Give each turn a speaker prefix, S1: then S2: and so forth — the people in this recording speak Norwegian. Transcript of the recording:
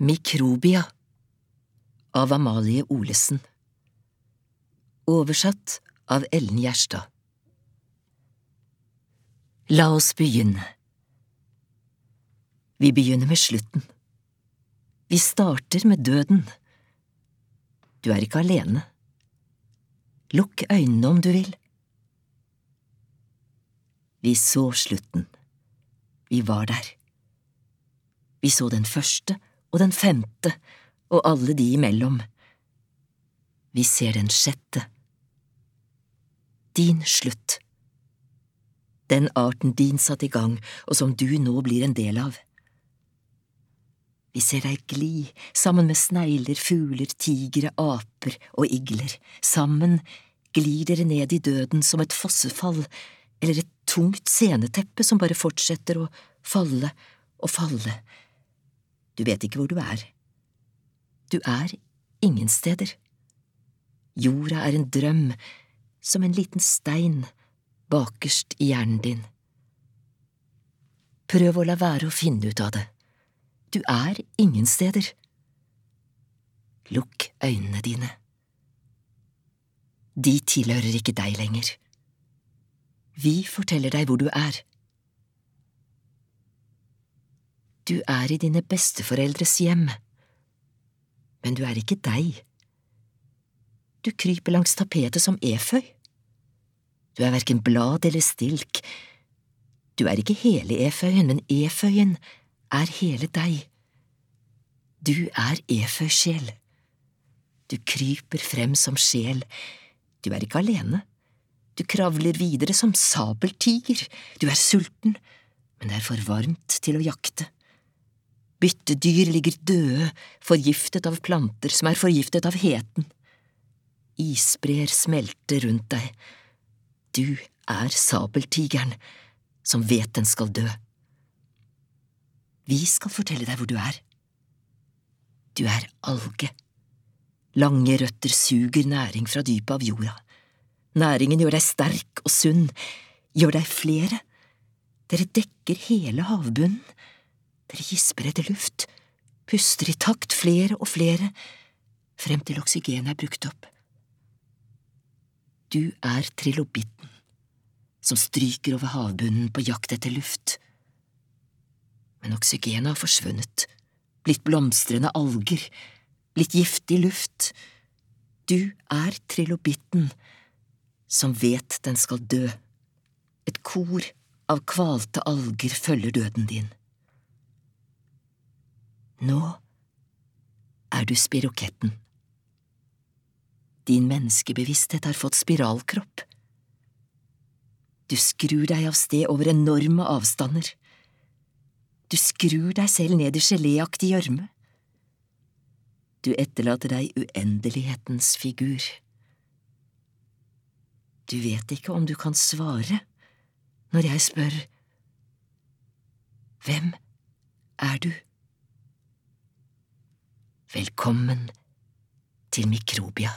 S1: Mikrobia av Amalie Olesen Oversatt av Ellen Gjerstad La oss begynne. Vi begynner med slutten. Vi starter med døden. Du er ikke alene. Lukk øynene om du vil. Vi så slutten. Vi var der. Vi så den første og den femte og alle de imellom. Vi ser den sjette. Din slutt. Den arten din satte i gang, og som du nå blir en del av. Vi ser deg gli, sammen med snegler, fugler, tigre, aper og igler. Sammen glir dere ned i døden som et fossefall, eller et tungt sceneteppe som bare fortsetter å falle og falle. Du vet ikke hvor du er. Du er ingen steder. Jorda er en drøm, som en liten stein bakerst i hjernen din. Prøv å la være å finne ut av det. Du er ingen steder. Lukk øynene dine. De tilhører ikke deg lenger. Vi forteller deg hvor du er. Du er i dine besteforeldres hjem, men du er ikke deg. Du kryper langs tapetet som eføy. Du er verken blad eller stilk. Du er ikke hele eføyen, men eføyen er hele deg. Du er eføysjel. Du kryper frem som sjel. Du er ikke alene. Du kravler videre som sabeltiger. Du er sulten, men det er for varmt til å jakte. Byttedyr ligger døde, forgiftet av planter som er forgiftet av heten. Isbreer smelter rundt deg. Du er sabeltigeren som vet den skal dø. Vi skal fortelle deg hvor du er. Du er alge. Lange røtter suger næring fra dypet av jorda. Næringen gjør deg sterk og sunn, gjør deg flere. Dere dekker hele havbunnen. Dere gisper etter luft, puster i takt flere og flere, frem til oksygenet er brukt opp. Du er trilobitten, som stryker over havbunnen på jakt etter luft men oksygenet har forsvunnet, blitt blomstrende alger, blitt giftig luft. Du er trilobitten som vet den skal dø. Et kor av kvalte alger følger døden din. Nå er du spiroketten. Din menneskebevissthet har fått spiralkropp. Du skrur deg av sted over enorme avstander. Du skrur deg selv ned i geléaktig gjørme. Du etterlater deg uendelighetens figur. Du vet ikke om du kan svare når jeg spør Hvem er du? Velkommen til Mikrobia.